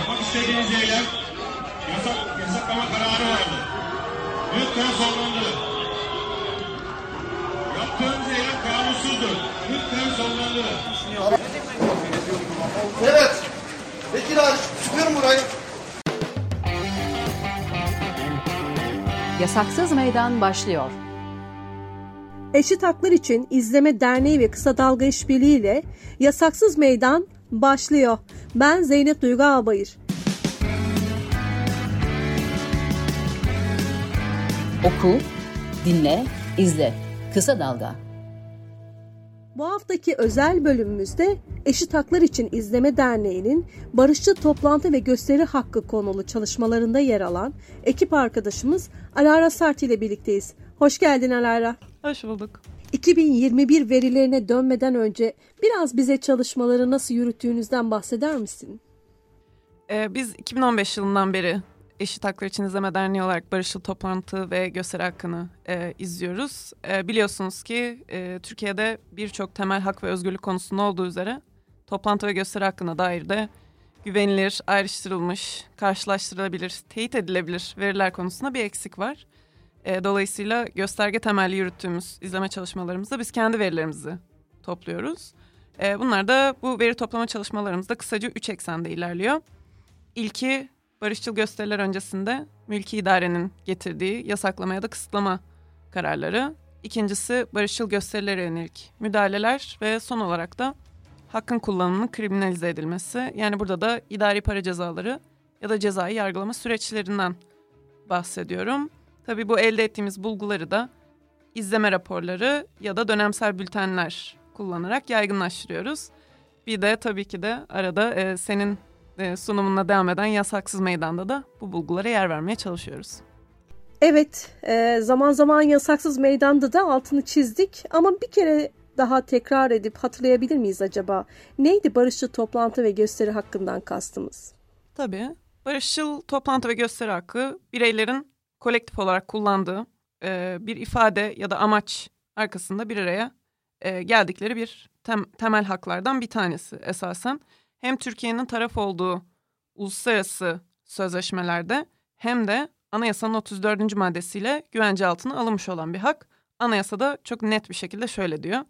Yapmak istediğiniz eylem yasak, yasaklama kararı vardı. Lütfen sonlandı. Yaptığınız eylem kanunsuzdur. Lütfen sonlandı. Evet. Vekil abi çıkıyorum burayı. Yasaksız Meydan başlıyor. Eşit Haklar İçin İzleme Derneği ve Kısa Dalga İşbirliği ile Yasaksız Meydan başlıyor. Ben Zeynep Duygu Albayır. Oku, dinle, izle. Kısa Dalga. Bu haftaki özel bölümümüzde Eşit Haklar İçin İzleme Derneği'nin barışçıl toplantı ve gösteri hakkı konulu çalışmalarında yer alan ekip arkadaşımız Alara Sarti ile birlikteyiz. Hoş geldin Alara. Hoş bulduk. 2021 verilerine dönmeden önce biraz bize çalışmaları nasıl yürüttüğünüzden bahseder misin? Ee, biz 2015 yılından beri Eşit Haklar İçin İzleme Derneği olarak barışçıl toplantı ve gösteri hakkını e, izliyoruz. E, biliyorsunuz ki e, Türkiye'de birçok temel hak ve özgürlük konusunda olduğu üzere toplantı ve gösteri hakkına dair de güvenilir, ayrıştırılmış, karşılaştırılabilir, teyit edilebilir veriler konusunda bir eksik var. E, dolayısıyla gösterge temelli yürüttüğümüz izleme çalışmalarımızda biz kendi verilerimizi topluyoruz. E, bunlar da bu veri toplama çalışmalarımızda kısaca üç eksende ilerliyor. İlki barışçıl gösteriler öncesinde mülki idarenin getirdiği yasaklama ya da kısıtlama kararları. İkincisi barışçıl gösterilere yönelik müdahaleler ve son olarak da hakkın kullanımının kriminalize edilmesi. Yani burada da idari para cezaları ya da cezai yargılama süreçlerinden bahsediyorum. Tabii bu elde ettiğimiz bulguları da izleme raporları ya da dönemsel bültenler kullanarak yaygınlaştırıyoruz. Bir de tabii ki de arada e, senin e, sunumunla devam eden yasaksız meydanda da bu bulgulara yer vermeye çalışıyoruz. Evet, e, zaman zaman yasaksız meydanda da altını çizdik ama bir kere daha tekrar edip hatırlayabilir miyiz acaba? Neydi barışçı toplantı ve gösteri hakkından kastımız? Tabii. Barışçıl toplantı ve gösteri hakkı bireylerin kolektif olarak kullandığı e, bir ifade ya da amaç arkasında bir araya e, geldikleri bir tem, temel haklardan bir tanesi esasen. Hem Türkiye'nin taraf olduğu uluslararası sözleşmelerde hem de anayasanın 34. maddesiyle güvence altına alınmış olan bir hak. Anayasada çok net bir şekilde şöyle diyor.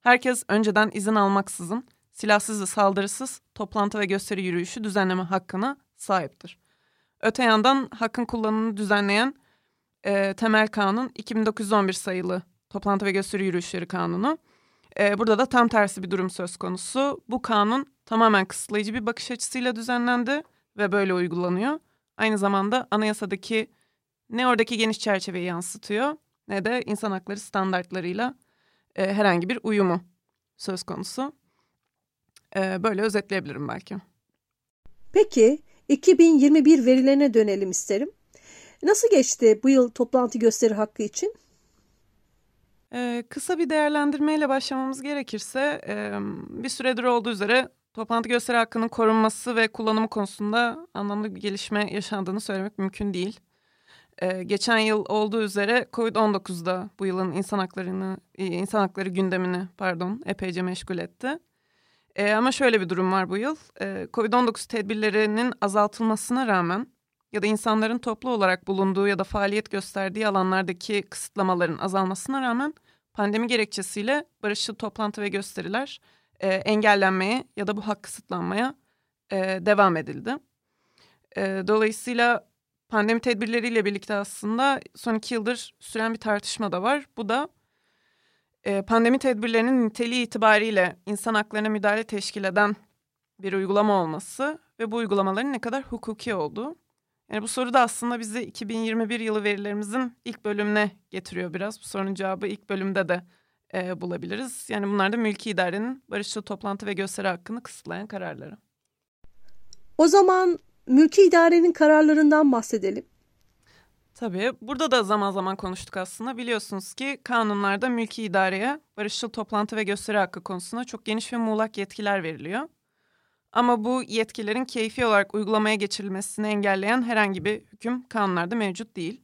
Herkes önceden izin almaksızın silahsız ve saldırısız toplantı ve gösteri yürüyüşü düzenleme hakkına sahiptir. Öte yandan hakkın kullanımını düzenleyen e, temel kanun 2911 sayılı toplantı ve gösteri yürüyüşleri kanunu. E, burada da tam tersi bir durum söz konusu. Bu kanun tamamen kısıtlayıcı bir bakış açısıyla düzenlendi ve böyle uygulanıyor. Aynı zamanda anayasadaki ne oradaki geniş çerçeveyi yansıtıyor ne de insan hakları standartlarıyla e, herhangi bir uyumu söz konusu. E, böyle özetleyebilirim belki. Peki 2021 verilerine dönelim isterim. Nasıl geçti bu yıl toplantı gösteri hakkı için? Ee, kısa bir değerlendirmeyle başlamamız gerekirse e, bir süredir olduğu üzere toplantı gösteri hakkının korunması ve kullanımı konusunda anlamlı bir gelişme yaşandığını söylemek mümkün değil. Ee, geçen yıl olduğu üzere Covid-19'da bu yılın insan haklarını, insan hakları gündemini pardon epeyce meşgul etti. Ee, ama şöyle bir durum var bu yıl. Ee, Covid-19 tedbirlerinin azaltılmasına rağmen ya da insanların toplu olarak bulunduğu ya da faaliyet gösterdiği alanlardaki kısıtlamaların azalmasına rağmen pandemi gerekçesiyle barışçıl toplantı ve gösteriler e, engellenmeye ya da bu hak kısıtlanmaya e, devam edildi. E, dolayısıyla pandemi tedbirleriyle birlikte aslında son iki yıldır süren bir tartışma da var. Bu da e, pandemi tedbirlerinin niteliği itibariyle insan haklarına müdahale teşkil eden bir uygulama olması ve bu uygulamaların ne kadar hukuki olduğu. Yani bu soru da aslında bizi 2021 yılı verilerimizin ilk bölümüne getiriyor biraz. Bu sorunun cevabı ilk bölümde de e, bulabiliriz. Yani bunlar da mülki idarenin barışçıl toplantı ve gösteri hakkını kısıtlayan kararları. O zaman mülki idarenin kararlarından bahsedelim. Tabii burada da zaman zaman konuştuk aslında. Biliyorsunuz ki kanunlarda mülki idareye barışçıl toplantı ve gösteri hakkı konusunda çok geniş ve muğlak yetkiler veriliyor. Ama bu yetkilerin keyfi olarak uygulamaya geçirilmesini engelleyen herhangi bir hüküm kanunlarda mevcut değil.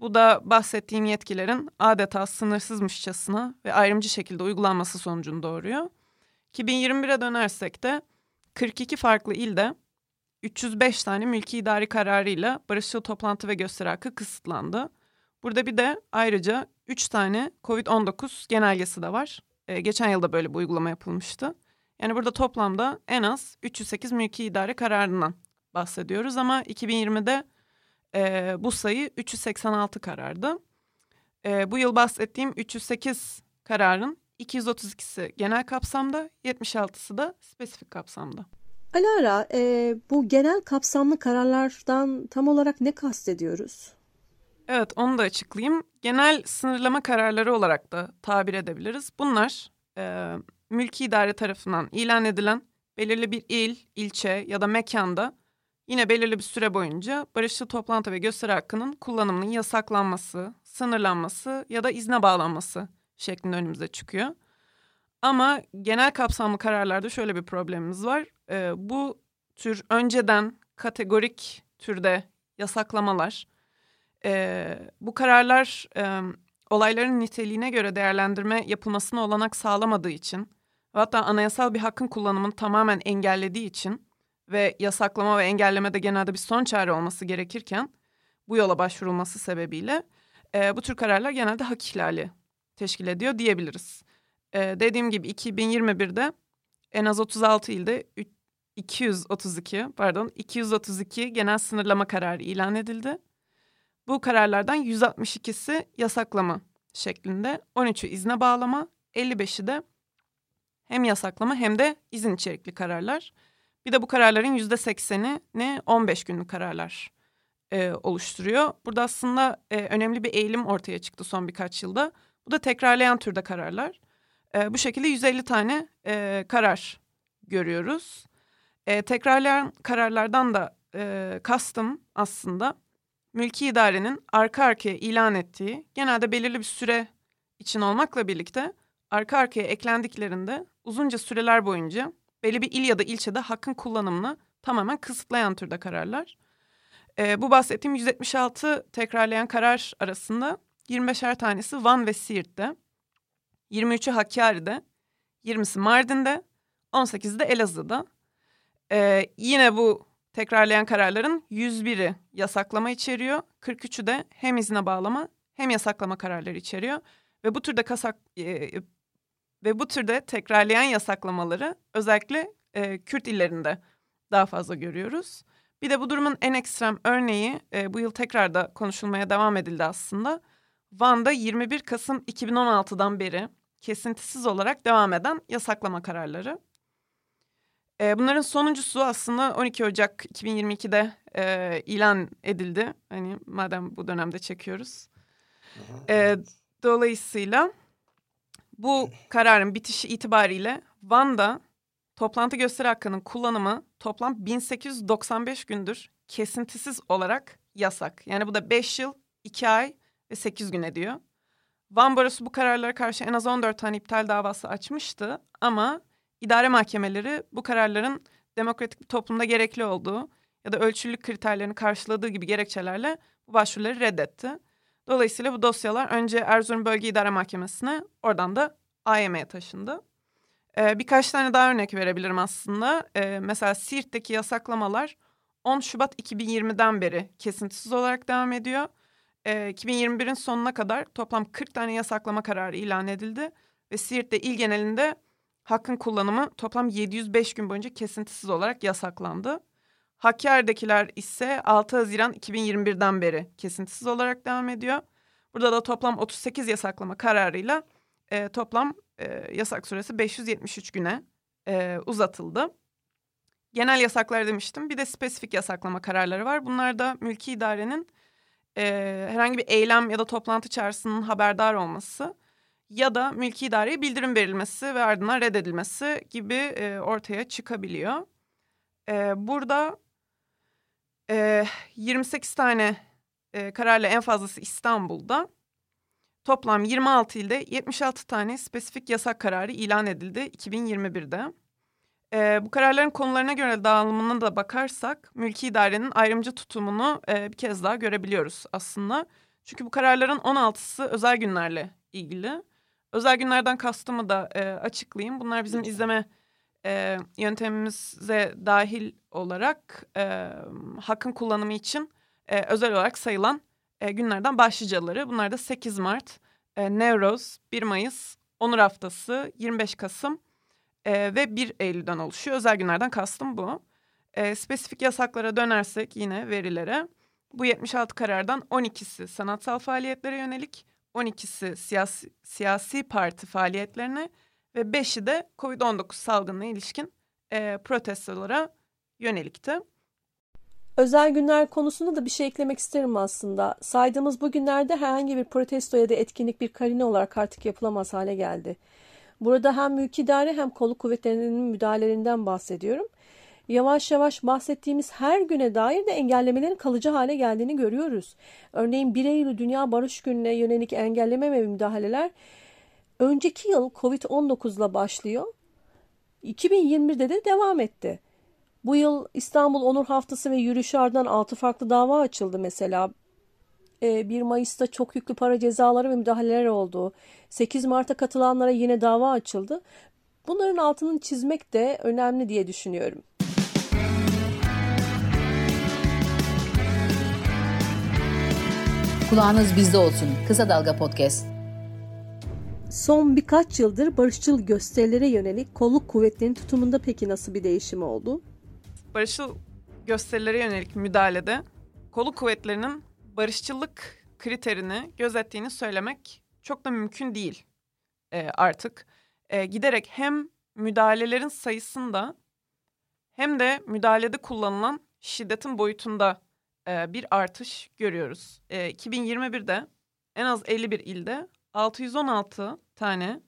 Bu da bahsettiğim yetkilerin adeta sınırsızmışçasına ve ayrımcı şekilde uygulanması sonucunu doğuruyor. 2021'e dönersek de 42 farklı ilde 305 tane mülki idari kararıyla barışçıl toplantı ve gösteri hakkı kısıtlandı. Burada bir de ayrıca 3 tane COVID-19 genelgesi de var. Ee, geçen yılda böyle bir uygulama yapılmıştı. Yani burada toplamda en az 308 mülki idare kararından bahsediyoruz ama 2020'de e, bu sayı 386 karardı. E, bu yıl bahsettiğim 308 kararın 232'si genel kapsamda, 76'sı da spesifik kapsamda. Alara, e, bu genel kapsamlı kararlardan tam olarak ne kastediyoruz? Evet, onu da açıklayayım. Genel sınırlama kararları olarak da tabir edebiliriz. Bunlar e, mülki idare tarafından ilan edilen belirli bir il, ilçe ya da mekanda yine belirli bir süre boyunca barışçıl toplantı ve gösteri hakkının kullanımının yasaklanması, sınırlanması ya da izne bağlanması şeklinde önümüze çıkıyor. Ama genel kapsamlı kararlarda şöyle bir problemimiz var. Ee, bu tür önceden kategorik türde yasaklamalar, e, bu kararlar e, olayların niteliğine göre değerlendirme yapılmasına olanak sağlamadığı için hatta anayasal bir hakkın kullanımını tamamen engellediği için ve yasaklama ve engelleme de genelde bir son çare olması gerekirken bu yola başvurulması sebebiyle e, bu tür kararlar genelde hak ihlali teşkil ediyor diyebiliriz. E, dediğim gibi 2021'de en az 36 ilde 232 pardon 232 genel sınırlama kararı ilan edildi. Bu kararlardan 162'si yasaklama şeklinde, 13'ü izne bağlama, 55'i de hem yasaklama hem de izin içerikli kararlar. Bir de bu kararların %80'i ne 15 günlük kararlar e, oluşturuyor. Burada aslında e, önemli bir eğilim ortaya çıktı son birkaç yılda. Bu da tekrarlayan türde kararlar. E, bu şekilde 150 tane e, karar görüyoruz. E, tekrarlayan kararlardan da e, kastım aslında mülki idarenin arka arkaya ilan ettiği genelde belirli bir süre için olmakla birlikte arka arkaya eklendiklerinde uzunca süreler boyunca belli bir il ya da ilçede hakkın kullanımını tamamen kısıtlayan türde kararlar. E, bu bahsettiğim 176 tekrarlayan karar arasında 25'er tanesi Van ve Siirt'te, 23'ü Hakkari'de, 20'si Mardin'de, 18'i de Elazığ'da. E, yine bu tekrarlayan kararların 101'i yasaklama içeriyor, 43'ü de hem izne bağlama hem yasaklama kararları içeriyor. Ve bu türde kasak e, ve bu türde tekrarlayan yasaklamaları özellikle e, Kürt illerinde daha fazla görüyoruz. Bir de bu durumun en ekstrem örneği e, bu yıl tekrar da konuşulmaya devam edildi aslında. Van'da 21 Kasım 2016'dan beri kesintisiz olarak devam eden yasaklama kararları. E, bunların sonuncusu aslında 12 Ocak 2022'de e, ilan edildi. Hani madem bu dönemde çekiyoruz. E, dolayısıyla bu kararın bitişi itibariyle Van'da toplantı gösteri hakkının kullanımı toplam 1895 gündür kesintisiz olarak yasak. Yani bu da 5 yıl, 2 ay ve 8 gün ediyor. Van Barosu bu kararlara karşı en az 14 tane iptal davası açmıştı ama idare mahkemeleri bu kararların demokratik bir toplumda gerekli olduğu ya da ölçülülük kriterlerini karşıladığı gibi gerekçelerle bu başvuruları reddetti. Dolayısıyla bu dosyalar önce Erzurum Bölge İdare Mahkemesi'ne oradan da AYM'ye taşındı. Ee, birkaç tane daha örnek verebilirim aslında. Ee, mesela Siirt'teki yasaklamalar 10 Şubat 2020'den beri kesintisiz olarak devam ediyor. Ee, 2021'in sonuna kadar toplam 40 tane yasaklama kararı ilan edildi. Ve Siirt'te il genelinde hakkın kullanımı toplam 705 gün boyunca kesintisiz olarak yasaklandı. Hakkari'dekiler ise 6 Haziran 2021'den beri kesintisiz olarak devam ediyor. Burada da toplam 38 yasaklama kararıyla e, toplam e, yasak süresi 573 güne e, uzatıldı. Genel yasaklar demiştim. Bir de spesifik yasaklama kararları var. Bunlar da mülki idarenin e, herhangi bir eylem ya da toplantı çağrısının haberdar olması ya da mülki idareye bildirim verilmesi ve ardından reddedilmesi gibi e, ortaya çıkabiliyor. E, burada e, 28 tane e, kararla en fazlası İstanbul'da. Toplam 26 ilde 76 tane spesifik yasak kararı ilan edildi 2021'de. E, bu kararların konularına göre dağılımına da bakarsak mülki idarenin ayrımcı tutumunu e, bir kez daha görebiliyoruz aslında. Çünkü bu kararların 16'sı özel günlerle ilgili. Özel günlerden kastımı da e, açıklayayım. Bunlar bizim izleme e, yöntemimize dahil olarak e, hakkın kullanımı için e, özel olarak sayılan e, günlerden başlıcaları. Bunlar da 8 Mart, e, Nevroz, 1 Mayıs, Onur Haftası, 25 Kasım e, ve 1 Eylül'den oluşuyor. Özel günlerden kastım bu. E, spesifik yasaklara dönersek yine verilere. Bu 76 karardan 12'si sanatsal faaliyetlere yönelik, 12'si siyasi, siyasi parti faaliyetlerine ve 5'i de COVID-19 salgınına ilişkin e, protestolara yönelikti. Özel günler konusunda da bir şey eklemek isterim aslında. Saydığımız bu günlerde herhangi bir protesto ya da etkinlik bir karine olarak artık yapılamaz hale geldi. Burada hem mülki hem kolu kuvvetlerinin müdahalelerinden bahsediyorum. Yavaş yavaş bahsettiğimiz her güne dair de engellemelerin kalıcı hale geldiğini görüyoruz. Örneğin 1 Eylül Dünya Barış Günü'ne yönelik engelleme ve müdahaleler önceki yıl Covid-19 ile başlıyor. 2021'de de devam etti. Bu yıl İstanbul Onur Haftası ve yürüyüşü ardından 6 farklı dava açıldı mesela. 1 Mayıs'ta çok yüklü para cezaları ve müdahaleler oldu. 8 Mart'a katılanlara yine dava açıldı. Bunların altını çizmek de önemli diye düşünüyorum. Kulağınız bizde olsun. Kısa Dalga Podcast. Son birkaç yıldır barışçıl gösterilere yönelik kolluk kuvvetlerinin tutumunda peki nasıl bir değişim oldu? Barışçıl gösterilere yönelik müdahalede kolluk kuvvetlerinin barışçılık kriterini gözettiğini söylemek çok da mümkün değil e, artık. E, giderek hem müdahalelerin sayısında hem de müdahalede kullanılan şiddetin boyutunda e, bir artış görüyoruz. E, 2021'de en az 51 ilde 616 tane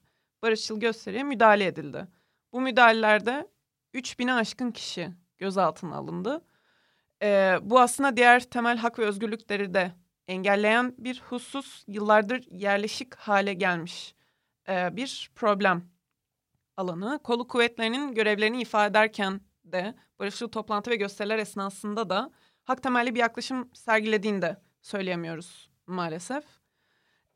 barışçıl gösteriye müdahale edildi. Bu müdahalelerde 3000'e aşkın kişi gözaltına alındı. E, bu aslında diğer temel hak ve özgürlükleri de engelleyen bir husus yıllardır yerleşik hale gelmiş e, bir problem alanı. Kolu kuvvetlerinin görevlerini ifade ederken de barışçıl toplantı ve gösteriler esnasında da hak temelli bir yaklaşım sergilediğini de söyleyemiyoruz maalesef.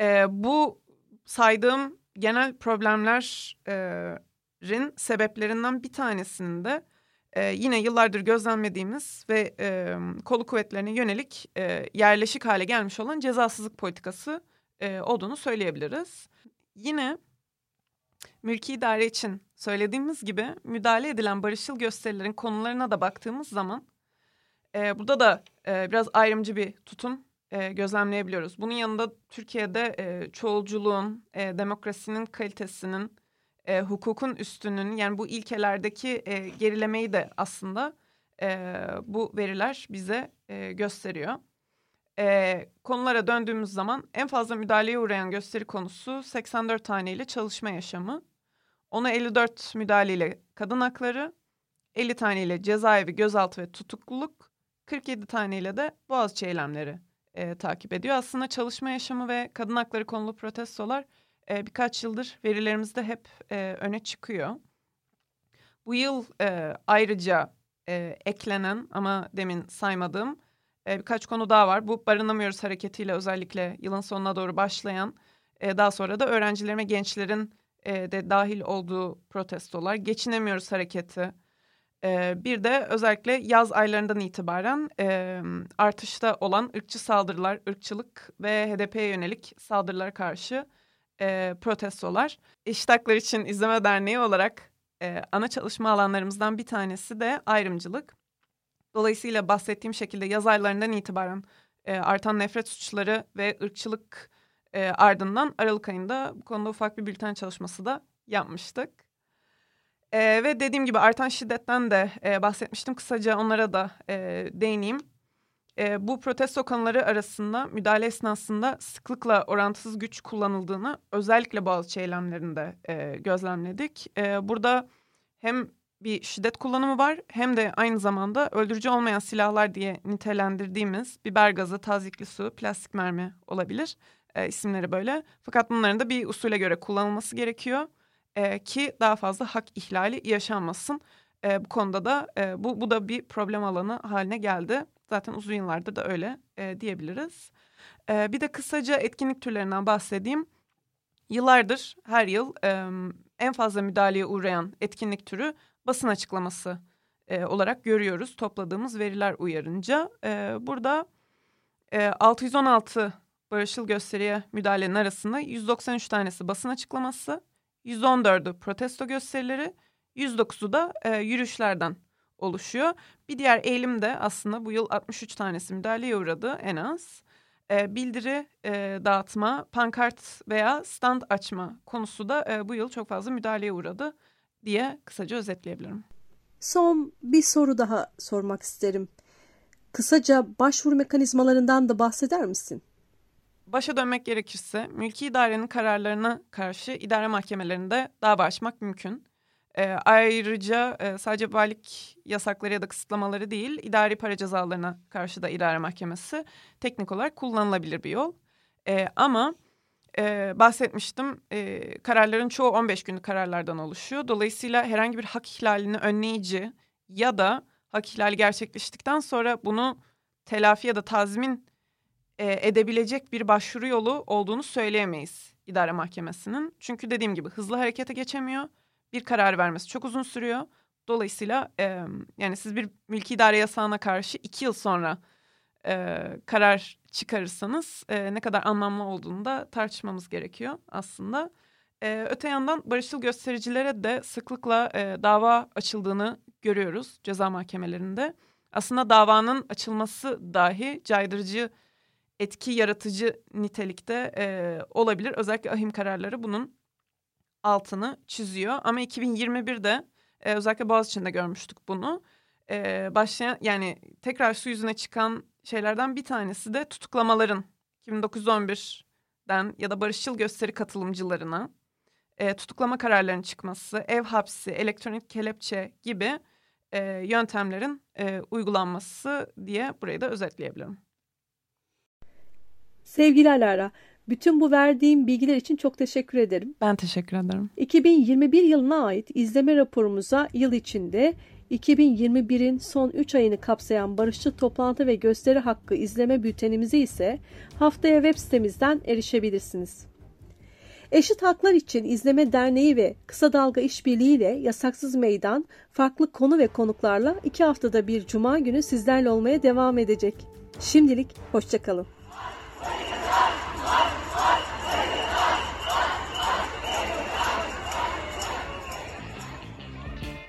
E, bu saydığım genel problemlerin sebeplerinden bir tanesinin de e, yine yıllardır gözlemlediğimiz ve e, kolu kuvvetlerine yönelik e, yerleşik hale gelmiş olan cezasızlık politikası e, olduğunu söyleyebiliriz. Yine mülki idare için söylediğimiz gibi müdahale edilen barışçıl gösterilerin konularına da baktığımız zaman e, burada da e, biraz ayrımcı bir tutum e, gözlemleyebiliyoruz. Bunun yanında Türkiye'de e, çoğulculuğun, e, demokrasinin kalitesinin, e, hukukun üstünün yani bu ilkelerdeki e, gerilemeyi de aslında e, bu veriler bize e, gösteriyor. E, konulara döndüğümüz zaman en fazla müdahaleye uğrayan gösteri konusu 84 taneyle çalışma yaşamı. Ona 54 müdahaleyle kadın hakları, 50 taneyle cezaevi, gözaltı ve tutukluluk, 47 taneyle de Boğaziçi eylemleri e, takip ediyor. Aslında çalışma yaşamı ve kadın hakları konulu protestolar e, birkaç yıldır verilerimizde hep e, öne çıkıyor. Bu yıl e, ayrıca e, eklenen ama demin saymadığım e, birkaç konu daha var. Bu barınamıyoruz hareketiyle özellikle yılın sonuna doğru başlayan e, daha sonra da öğrencilerin ve gençlerin e, de dahil olduğu protestolar, geçinemiyoruz hareketi, bir de özellikle yaz aylarından itibaren artışta olan ırkçı saldırılar, ırkçılık ve HDP'ye yönelik saldırılara karşı e, protestolar. Eşit Haklar İçin İzleme Derneği olarak e, ana çalışma alanlarımızdan bir tanesi de ayrımcılık. Dolayısıyla bahsettiğim şekilde yaz aylarından itibaren e, artan nefret suçları ve ırkçılık e, ardından Aralık ayında bu konuda ufak bir bülten çalışması da yapmıştık. E, ve dediğim gibi artan şiddetten de e, bahsetmiştim. Kısaca onlara da e, değineyim. E, bu protesto konuları arasında müdahale esnasında sıklıkla orantısız güç kullanıldığını özellikle bazı eylemlerinde e, gözlemledik. E, burada hem bir şiddet kullanımı var hem de aynı zamanda öldürücü olmayan silahlar diye nitelendirdiğimiz biber gazı, tazikli su, plastik mermi olabilir. E, isimleri böyle. Fakat bunların da bir usule göre kullanılması gerekiyor e, ki daha fazla hak ihlali yaşanmasın. E, bu konuda da e, bu, bu da bir problem alanı haline geldi. Zaten uzun yıllardır da öyle e, diyebiliriz. E, bir de kısaca etkinlik türlerinden bahsedeyim. Yıllardır her yıl e, en fazla müdahaleye uğrayan etkinlik türü basın açıklaması e, olarak görüyoruz topladığımız veriler uyarınca. E, burada e, 616 barışçıl gösteriye müdahalenin arasında 193 tanesi basın açıklaması, 114'ü protesto gösterileri, 109'u da e, yürüyüşlerden oluşuyor. Bir diğer eğilim de aslında bu yıl 63 tanesi müdahaleye uğradı en az. E, bildiri e, dağıtma, pankart veya stand açma konusu da e, bu yıl çok fazla müdahaleye uğradı diye kısaca özetleyebilirim. Son bir soru daha sormak isterim. Kısaca başvuru mekanizmalarından da bahseder misin? Başa dönmek gerekirse mülki idarenin kararlarına karşı idare mahkemelerinde dava açmak mümkün. E, ayrıca e, sadece valilik yasakları ya da kısıtlamaları değil, idari para cezalarına karşı da idare mahkemesi teknik olarak kullanılabilir bir yol. E, ama e, bahsetmiştim, e, kararların çoğu 15 günlük kararlardan oluşuyor. Dolayısıyla herhangi bir hak ihlalini önleyici ya da hak ihlali gerçekleştikten sonra bunu telafi ya da tazmin e, edebilecek bir başvuru yolu olduğunu söyleyemeyiz idare mahkemesinin. Çünkü dediğim gibi hızlı harekete geçemiyor bir karar vermesi çok uzun sürüyor. Dolayısıyla e, yani siz bir mülki idare yasağına karşı iki yıl sonra e, karar çıkarırsanız e, ne kadar anlamlı olduğunu da tartışmamız gerekiyor aslında. E, öte yandan barışçıl göstericilere de sıklıkla e, dava açıldığını görüyoruz ceza mahkemelerinde. Aslında davanın açılması dahi caydırıcı etki yaratıcı nitelikte e, olabilir. Özellikle ahim kararları bunun altını çiziyor. Ama 2021'de e, özellikle Boğaziçi'nde görmüştük bunu. E, başlayan yani tekrar su yüzüne çıkan şeylerden bir tanesi de tutuklamaların 2911'den ya da barışçıl gösteri katılımcılarına e, tutuklama kararlarının çıkması, ev hapsi, elektronik kelepçe gibi e, yöntemlerin e, uygulanması diye burayı da özetleyebilirim. Sevgili Alara, bütün bu verdiğim bilgiler için çok teşekkür ederim. Ben teşekkür ederim. 2021 yılına ait izleme raporumuza yıl içinde 2021'in son 3 ayını kapsayan barışçı toplantı ve gösteri hakkı izleme bültenimizi ise haftaya web sitemizden erişebilirsiniz. Eşit Haklar İçin İzleme Derneği ve Kısa Dalga İşbirliği ile Yasaksız Meydan farklı konu ve konuklarla iki haftada bir cuma günü sizlerle olmaya devam edecek. Şimdilik hoşçakalın.